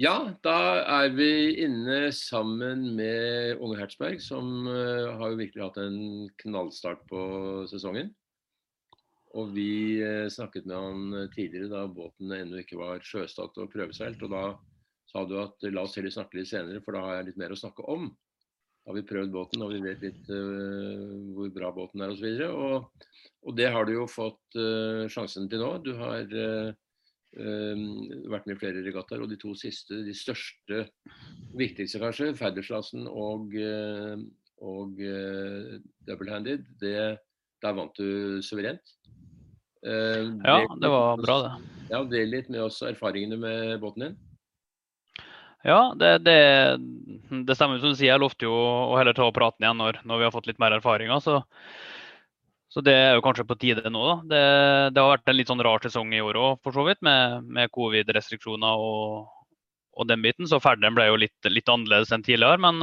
Ja, da er vi inne sammen med Unge Hertzberg, som uh, har jo virkelig hatt en knallstart på sesongen. Og vi uh, snakket med han tidligere da båten ennå ikke var sjøstått og prøveseilt. Og da sa du at la oss heller snakke litt senere, for da har jeg litt mer å snakke om. Da har vi prøvd båten og vi vet litt uh, hvor bra båten er osv. Og, og, og det har du jo fått sjansen til nå. Du har vært med i flere regattaer, og de to siste, de største, viktigste kanskje, Fadderslassen og, uh, og uh, double-handed, der vant du suverent. ja, det var bra, det. Ja, Del litt med oss erfaringene med båten din. Ja, det, det, det stemmer som du sier. Jeg lovte jo å heller ta praten igjen når, når vi har fått litt mer erfaringer. så så det er jo kanskje på tide nå, da. Det, det har vært en litt sånn rar sesong i år òg, for så vidt, med, med covid-restriksjoner og, og, den biten. Så ferden ble jo litt, litt annerledes enn tidligere. Men,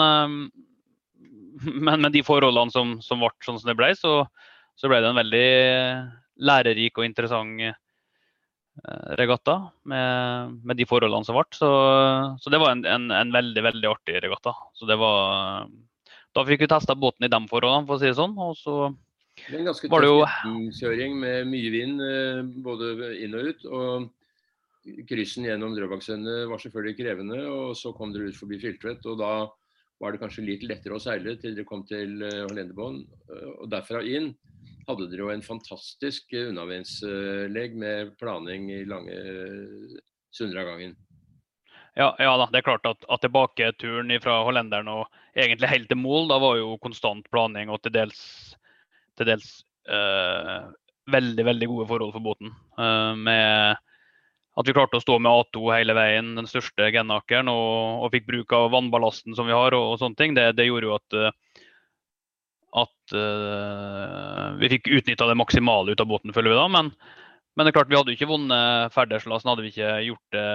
men, med de forholdene som, som ble sånn som det ble, så, så, ble det en veldig lærerik og interessant eh, regatta med, med, de forholdene som ble. Så, så det var en, en, en, veldig, veldig artig regatta. Så det var Da fikk vi testa båten i de forholdene, for å si det sånn. og så det er en ganske tøff kjøring med mye vind eh, både inn og ut. og Kryssen gjennom Drøbaksundet var selvfølgelig krevende. og Så kom dere ut forbi Filtvet. og Da var det kanskje litt lettere å seile til dere kom til Hollendebånd. Eh, og derfra inn hadde dere jo en fantastisk unnavindslegg med planing i lange stunder av gangen. Ja, ja, da, det er klart at, at tilbaketuren fra hollenderen og egentlig helt til mål, da var jo konstant planing og til dels til dels uh, veldig veldig gode forhold for båten. Uh, med at vi klarte å stå med A2 hele veien, den største genakeren, og, og fikk bruk av vannballasten som vi har, og, og sånne ting, det, det, gjorde jo at, eh, at uh, vi fikk utnytta det maksimale ut av båten, føler vi da. Men, men, det er klart vi hadde ikke vunnet Ferderslasen hadde vi ikke gjort det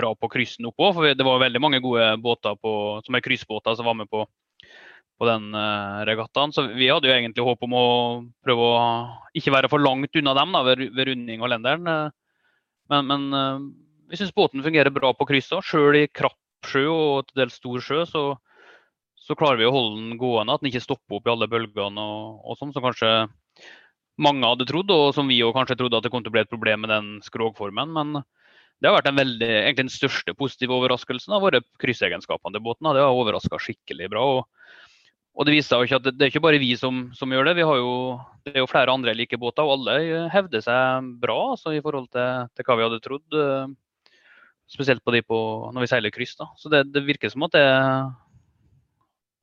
bra på kryssen oppå. For det var veldig mange gode båter på, som er kryssbåter som var med på på den uh, regattaen. Så vi hadde jo egentlig håp om å prøve å ikke være for langt unna dem da, ved, ved runding og lenderen. Uh, men, men uh, vi syns båten fungerer bra på krysset. Sjøl i krapp sjø og til dels stor sjø, så, så, klarer vi å holde den gående. At den ikke stopper opp i alle bølgene og, og sånn, som kanskje mange hadde trodd, og som vi òg kanskje trodde at det kom til å bli et problem med den skrogformen. Men det har vært veldig, egentlig den største positive overraskelsen av våre kryssegenskapene til båten. Det har overraska skikkelig bra. og og det viser seg at det, er ikke bare vi som, som gjør det. Vi har jo, det er jo flere andre like båter, og alle hevder seg bra altså, i forhold til, til, hva vi hadde trodd. Eh, spesielt på de på, når vi seiler kryss. Da. Så det, det, virker som at det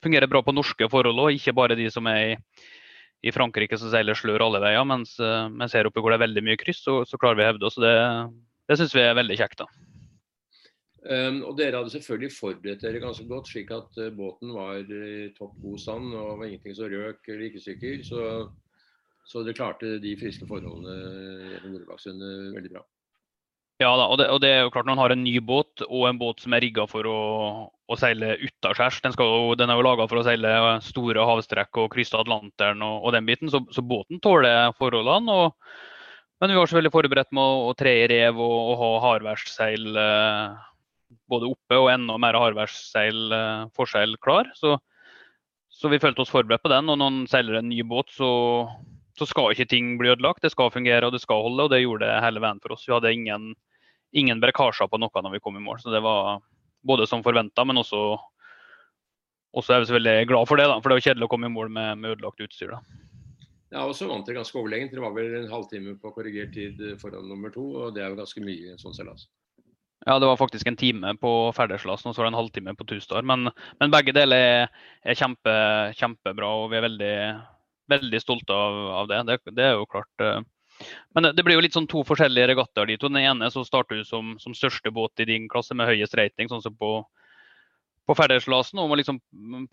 fungerer bra på norske forhold òg, ikke bare de som er i, i Frankrike som seiler slør alle veier. Mens, eh, mens her oppe hvor det veldig mye kryss, så, så klarer vi å hevde oss. Det, det syns vi er veldig kjekt. da. Um, og Dere hadde selvfølgelig forberedt dere ganske godt, slik at uh, båten var i topp god stand og var ingenting som røk eller ikke stykker. Så, så dere klarte de friske forholdene gjennom Nordbakksundet veldig bra. Ja da, og det, og det, er jo klart når man har en ny båt og en båt som er rigga for å, å seile utaskjærs. Den, den er jo laga for å seile store havstrekk og krysse Atlanteren og, og, den biten, så, så båten tåler forholdene. Men vi var selvfølgelig forberedt med å, å tre i rev og, og ha hardværsseil eh, både oppe og enda mer hardværsseil eh, klar. Så, så, vi følte oss forberedt på den. Og når man seiler en ny båt, så, så, skal ikke ting bli ødelagt. Det skal fungere og det skal holde, og det gjorde det hele veien for oss. Vi hadde ingen, ingen brekkasjer på noe når vi kom i mål. Så det var både som forventa, men også, også er vi så veldig glad for det. Da, for det var kjedelig å komme i mål med, med ødelagt utstyr. da. Ja, og så vant dere ganske overlegent. Dere var vel en halvtime på korrigert tid foran nummer to, og det er jo ganske mye i en sånn seilas. Ja, det var faktisk en time på Færderslasen og så var det en halvtime på Tustar. Men, men begge deler er, kjempe, kjempebra, og vi er veldig, veldig stolte av, av det. det. det. er jo klart. Eh. Men det blir jo litt sånn to forskjellige regattaer. De. Den ene så starter du som, som, største båt i din klasse med høyest rating, sånn som på, på Færderslasen. Og må liksom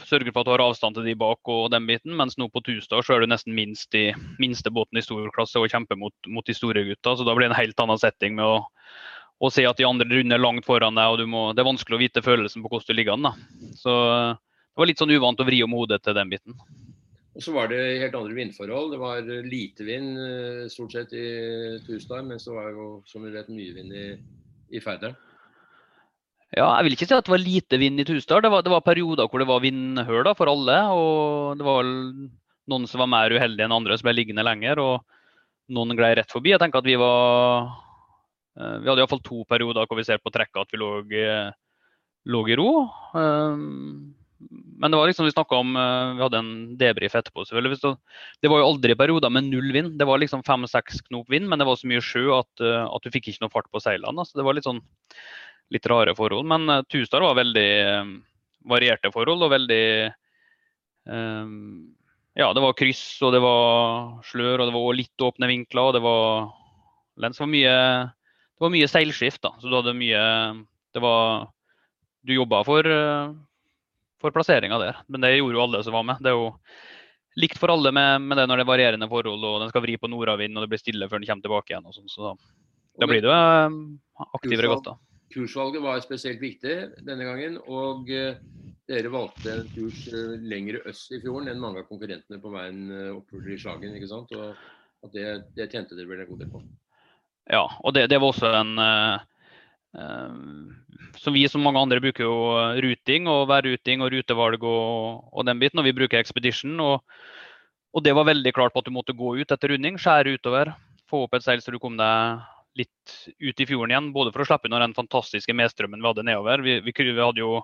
sørge for at du har avstand til de bak og den biten. Mens nå på Tustar så er du nesten minst i, minste båten i stor klasse og kjemper mot, mot de store gutta. Så da blir det en helt annen setting med å og se at de andre runder langt foran deg, og må, det er vanskelig å vite følelsen på hvordan du ligger an. Da. Så det var litt sånn uvant å vri om hodet til den biten. Og så var det helt andre vindforhold. Det var lite vind eh, stort sett i Tusdal, men så var det jo som vi vet mye vind i, i Færderen. Ja, jeg vil ikke si at det var lite vind i Tusdal. Det var, det var perioder hvor det var vindhull for alle. Og det var noen som var mer uheldige enn andre, som ble liggende lenger. Og noen gled rett forbi. Jeg tenker at vi var Vi hadde iallfall to perioder hvor vi ser på trekket at vi lå, lå i ro. Um, men det var liksom vi snakka om Vi hadde en debrief etterpå. selvfølgelig. Det var jo aldri perioder med null vind. Det var liksom fem-seks knop vind, men det var så mye sjø at, at du fikk ikke noe fart på seilene. Så det var litt sånn litt rare forhold. Men uh, var veldig varierte forhold og veldig Ja, det var kryss og det var slør og det var litt åpne vinkler. og det var lens var mye det var mye seilskift, da. Så du hadde mye Det var Du jobba for, uh, for plasseringa der. Men det gjorde jo alle som var med. Det er jo likt for alle med, med det når det er varierende forhold og den skal vri på nordavind og det blir stille før den kommer tilbake igjen. og sånn, så da, da blir det jo aktiv regatta. Kursvalget var spesielt viktig denne gangen. Og eh, dere valgte en kurs lengre lenger øst i fjorden enn mange av konkurrentene på veien eh, oppover i Slagen. ikke sant? Og det, det tjente dere vel en god del på? Ja, og det, det var også en uh, uh, som Vi som mange andre bruker jo ruting og værruting og rutevalg og, og, den biten. Og vi bruker Expedition. Og, og det var veldig klart på at du måtte gå ut etter runding, skjære utover. Få opp et seil så du kom deg litt ut i fjorden igjen. Både for å slippe unna den fantastiske medstrømmen vi hadde nedover. Vi, vi, vi, hadde, jo,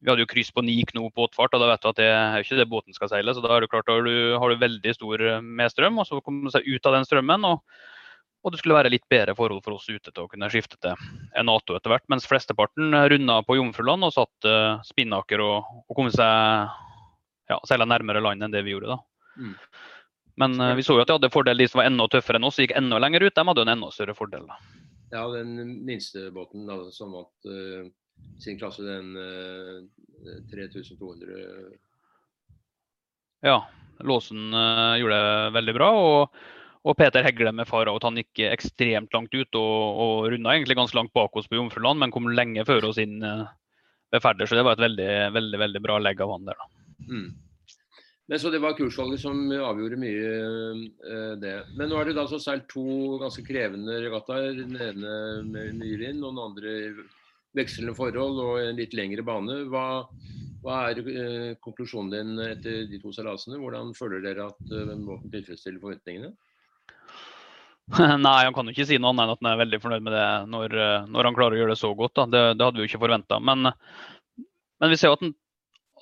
vi hadde jo kryss på ni knop båtfart, og da vet du at det er ikke det båten skal seile. Så da er det klart, da har du veldig stor medstrøm, og så kommer du seg ut av den strømmen. og og det skulle være litt bedre forhold for oss ute til å kunne skifte til Nato etter hvert. Mens flesteparten runda på Jomfruland og satt uh, spinnaker og, og kom seg ja, seila nærmere land enn det vi gjorde. da. Mm. Men uh, vi så jo at de hadde fordel, de som var enda tøffere enn oss, gikk enda lenger ut. De hadde en enda større fordel. Da. Ja, den minste båten da, som vant uh, sin klasse, den uh, 3200 Ja. Låsen gjorde det veldig bra. og og Peter Hegle med fara at han gikk ekstremt langt ut og, og runda egentlig ganske langt bak oss på Jomfruland, men kom lenge før oss inn ved Færder. Så det var et veldig, veldig, veldig bra legg av han der. Mm. Men Så det var kursvalget som avgjorde mye eh, det. Men nå har du da seilt to ganske krevende regattaer. Den ene med mye vind, og den andre vekslende forhold og en litt lengre bane. Hva, hva er eh, konklusjonen din etter de to seilasene? Hvordan føler dere at eh, båten tilfredsstiller forventningene? Nei, han kan jo ikke si noe annet enn at han er veldig fornøyd med det når, når han klarer å gjøre det så godt. Det, det, hadde vi jo ikke forventa. Men, men, vi ser jo at den,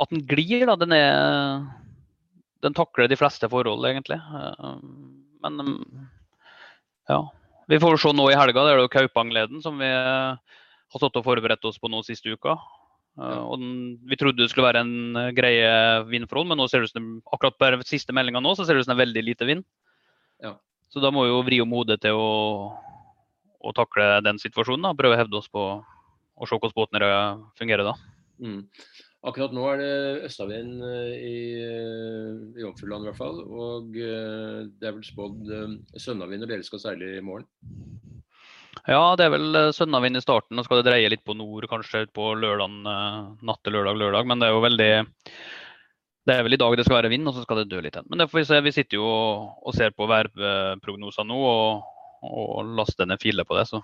at den glir. Da. Den er den takler de fleste forhold, egentlig. Eh, men mm, ja. Vi får se nå i helga. Det er jo Kaupangleden som vi har stått og forberedt oss på nå siste uka. Eh, og den, vi trodde det skulle være en eh, greie vindforhold, men nå ser det ut som akkurat på siste meldinga nå så ser det ut som det er veldig lite vind. Ja. Så da må vi jo vri om hodet til å, å, takle den situasjonen. Da. Prøve å hevde oss på og se hvordan båten fungerer da. Mm. Akkurat nå er det østavind eh, i, eh, i Jomfruland i hvert fall. Og eh, det er vel spådd sønnavind når dere skal seile i morgen? Ja, det er vel sønnavind i starten. Nå skal det dreie litt på nord kanskje på lørdag, natt til lørdag, lørdag. Men det er jo veldig det er vel i dag det skal være vind, og så skal det dø litt igjen. Men det får vi se. Vi sitter jo og ser på værprognoser nå og, og laster ned filer på det. Så,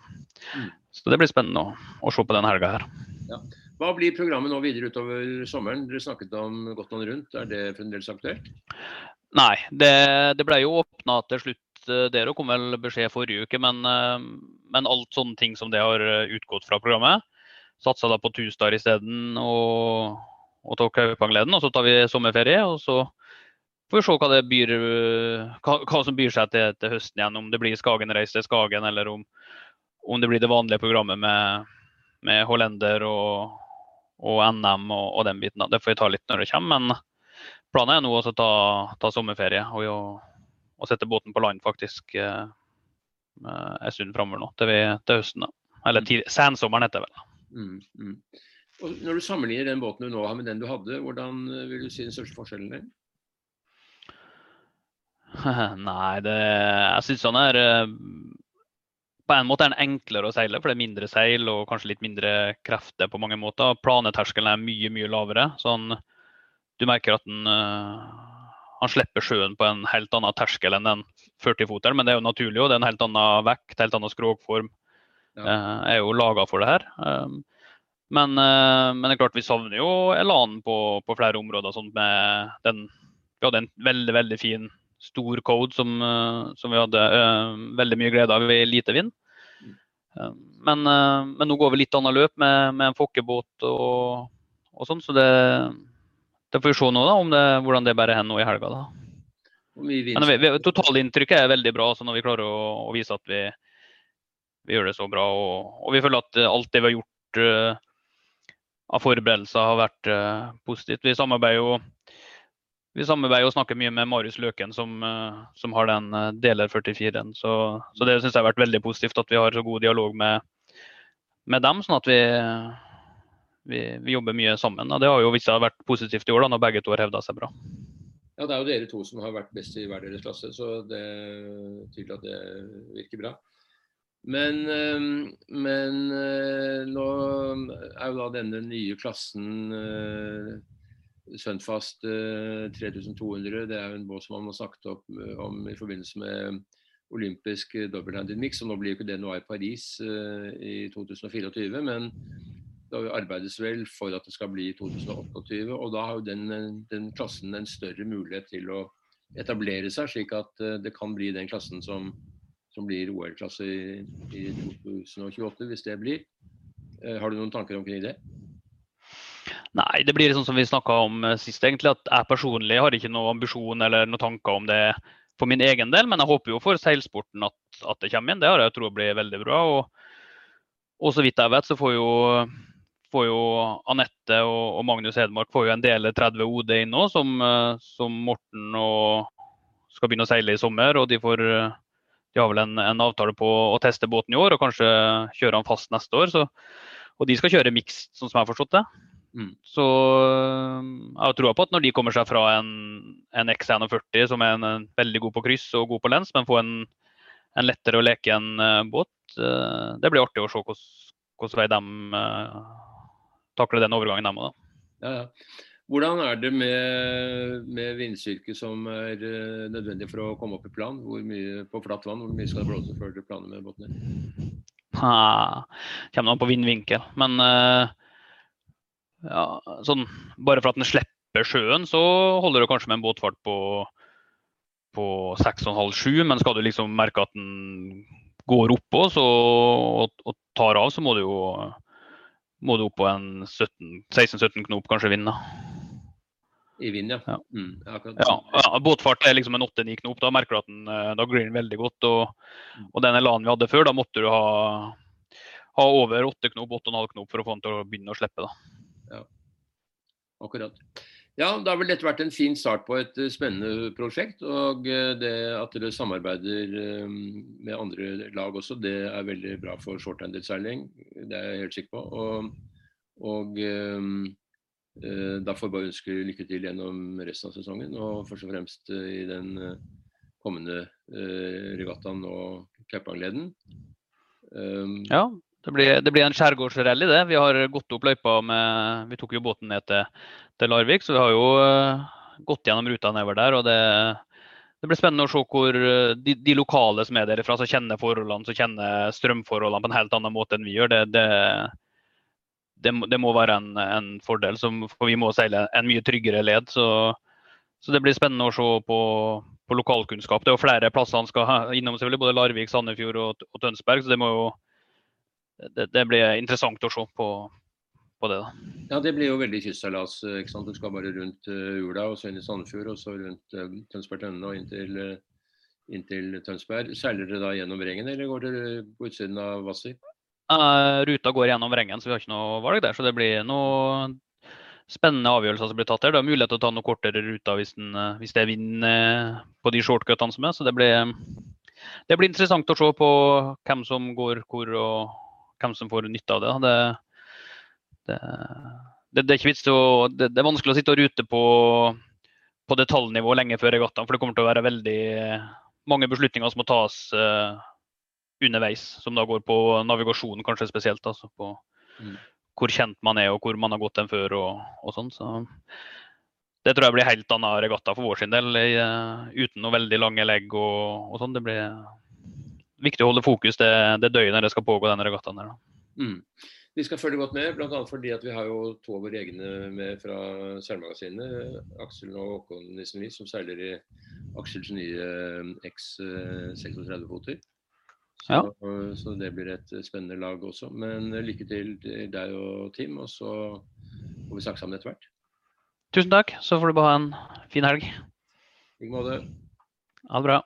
mm. så det blir spennende å, å se på den helga her. Ja. Hva blir programmet nå videre utover sommeren? Dere snakket om Gotland rundt, er det fremdeles aktuelt? Nei, det, det ble jo åpna til slutt eh, der og kom vel beskjed forrige uke. Men, eh, men, alt sånne ting som det har utgått fra programmet. Satsa da på Tusdar isteden og, og tok Kaupangleden. Og så tar vi sommerferie. og så får vi se hva, det byr, hva, hva som byr seg til, til, høsten igjen. Om det blir Skagenreise til Skagen, eller om, om, det blir det vanlige programmet med, med hollender og, og NM og, og, den biten. Det får vi ta litt når det kommer. Men planen er nå å ta, ta, sommerferie og, og, sette båten på land faktisk eh, en stund framover nå, til, vi, til høsten. Da. Eller til, sensommeren heter det vel. Mm, mm. Og når du sammenligner den båten du nå har med den du hadde, hvordan eh, vil du si den største forskjellen er? Nei, det, jeg syns han er eh, på en måte er den enklere å seile, for det er mindre seil og kanskje litt mindre krefter på mange måter. Planeterskelen er mye, mye lavere. så han, du merker at han, uh, han, slipper sjøen på en helt annen terskel enn den 40-foteren. Men det er jo naturlig, og det er en helt annen vekt, helt annen skrogform. Ja. Er jo laga for det her. Men, eh, men, det er klart vi savner jo Elan på, på flere områder. Sånn med den, vi hadde en veldig veldig fin stor code som, eh, som vi hadde uh, veldig mye glede av i lite vind. Uh, men, uh, men, nå går vi litt annet løp med, med en fokkebåt og, og sånn, så det, det, får vi se nå da, det, hvordan det bærer hen nå i helga. da. Men vi, vi, Totalinntrykket er veldig bra altså når vi klarer å, å vise at vi, vi, gjør det så bra. Og, og, vi føler at alt det vi har gjort av forberedelser, har vært positivt. Vi samarbeider jo vi samarbeider og snakker mye med Marius Løken, som, uh, som har den uh, deler 44-en. Så, så, det syns jeg har vært veldig positivt at vi har så god dialog med, med dem, sånn at vi, vi, vi, jobber mye sammen. Og det har jo vist seg vært positivt i år, da, når begge to har hevda seg bra. Ja, Det er jo dere to som har vært best i hver deres klasse, så det er tydelig at det virker bra. Men, eh, men nå er jo da denne nye klassen Sunfast 3200 det er jo en båt som man har snakket eh, om i forbindelse med olympisk dobbelthanded mix. og Nå blir jo ikke det noe av i Paris i 2024, men det arbeides vel for at det skal bli i 2028. og Da har jo den, den, klassen en større mulighet til å etablere seg, slik at det kan bli den klassen som, som blir OL-klasse i, i, 2028, hvis det blir. Uh, har du noen tanker omkring det? Nei, det blir sånn som vi snakka om eh, sist. egentlig, at Jeg personlig har ikke noen ambisjon eller noen tanker om det for min egen del, men jeg håper jo for seilsporten at, at det kommer inn. Det har jeg tro blir veldig bra. Og, og, så vidt jeg vet, så får jo, får jo Anette og, og, Magnus Hedmark får jo en del 30 OD inn nå, som, eh, som Morten og skal begynne å seile i sommer. og de får de har vel en, en, avtale på å teste båten i år og kanskje kjøre den fast neste år. Så, og de skal kjøre mixed, sånn som jeg har forstått det. Mm. Så eh, jeg har troa på at når de kommer seg fra en, en X41, som er en, en, veldig god på kryss og god på lens, men får en, en lettere å leke en uh, båt, uh, det blir artig å se hvordan vei de uh, takler den overgangen, de òg. Ja, ja. Hvordan er det med, med vindstyrke som er nødvendig for å komme opp i plan? Hvor mye på flatt vann, hvor mye skal det blåse før dere planer med båten? Ah, kommer an på vindvinkel. Men uh, ja, sånn, bare for at den slipper sjøen, så holder du kanskje med en båtfart på, på 6,5-7, men skal du liksom merke at den går oppå så, og, og, tar av, så må du jo må du opp på en 16-17 knop, kanskje vind. I vind, ja. Ja. Mm, ja. Båtfart er liksom en 8-9 knop. Da merker du at den, eh, da glir den veldig godt. Og, mm. og den elanen vi hadde før, da måtte du ha, ha over 8 knop, 8,5 knop for å få den til å begynne å slippe. da. Ja, akkurat. Ja, Det har vel dette vært en fin start på et eh, spennende prosjekt. Og eh, det at dere samarbeider med andre lag også, det er veldig bra for shorthanded-seiling. Det er jeg helt sikker på. Og, og da får vi bare ønske lykke til gjennom resten av sesongen. Og først og fremst i den kommende regattaen og Kaupangleden. ja, det blir, det blir en skjærgårdsrally, det. Vi har gått opp løypa med Vi tok jo båten ned til, til Larvik, så vi har jo gått gjennom ruta nedover der. og det, det blir spennende å se hvor eh, de, de, lokale som er derifra, som kjenner forholdene, som kjenner strømforholdene på en helt annen måte enn vi gjør. Det, det, det, det må være en, en fordel, som, for vi må seile en mye tryggere led. Så, så det blir spennende å se på, på lokalkunnskap. Det er jo flere plasser han skal innom, selvfølgelig, både Larvik, Sandefjord og, og Tønsberg. så det må jo det, det, blir interessant å se på, på det. da. Ja, Det blir jo veldig kystseilas. Du skal bare rundt uh, Ula og så inn i Sandefjord og så rundt uh, Tønsberg-Tønne og inn uh, inn til Tønsberg. Seiler dere da gjennom Rengen, eller går dere på utsiden av Hvasser? Uh, ruta går gjennom Vrengen, så vi har ikke noe valg der. Så det blir noe spennende avgjørelser som blir tatt der. Det er mulighet til å ta noen kortere ruter hvis, den, hvis det er vind på de shortcutene som er. Så det blir, det blir interessant å se på hvem som går hvor og hvem som får nytte av det. Det, det, det, er å, er vanskelig å sitte og rute på, på detaljnivå lenge før regattaen, for det kommer til å være veldig mange beslutninger som må tas uh, underveis, som da går på navigasjon kanskje spesielt. Altså på mm. hvor kjent man er og hvor man har gått den før og, og sånn. Så det tror jeg blir helt annen regatta for vår sin del, uh, uten noe veldig lange legg og, og sånn. Det blir viktig å holde fokus det, det døgnet det skal pågå denne regattaen. der. Mm. Vi skal følge godt med, bl.a. fordi at vi har jo to av våre egne med fra seilmagasinet. Aksel og Håkon Nissenli, som seiler i Aksels nye X36-foter. Så, Ja. så det blir et spennende lag også. Men lykke til til deg og Tim, og så får vi snakke sammen etter hvert. Tusen takk, så får du bare ha en fin helg. I like måte. Ha det bra.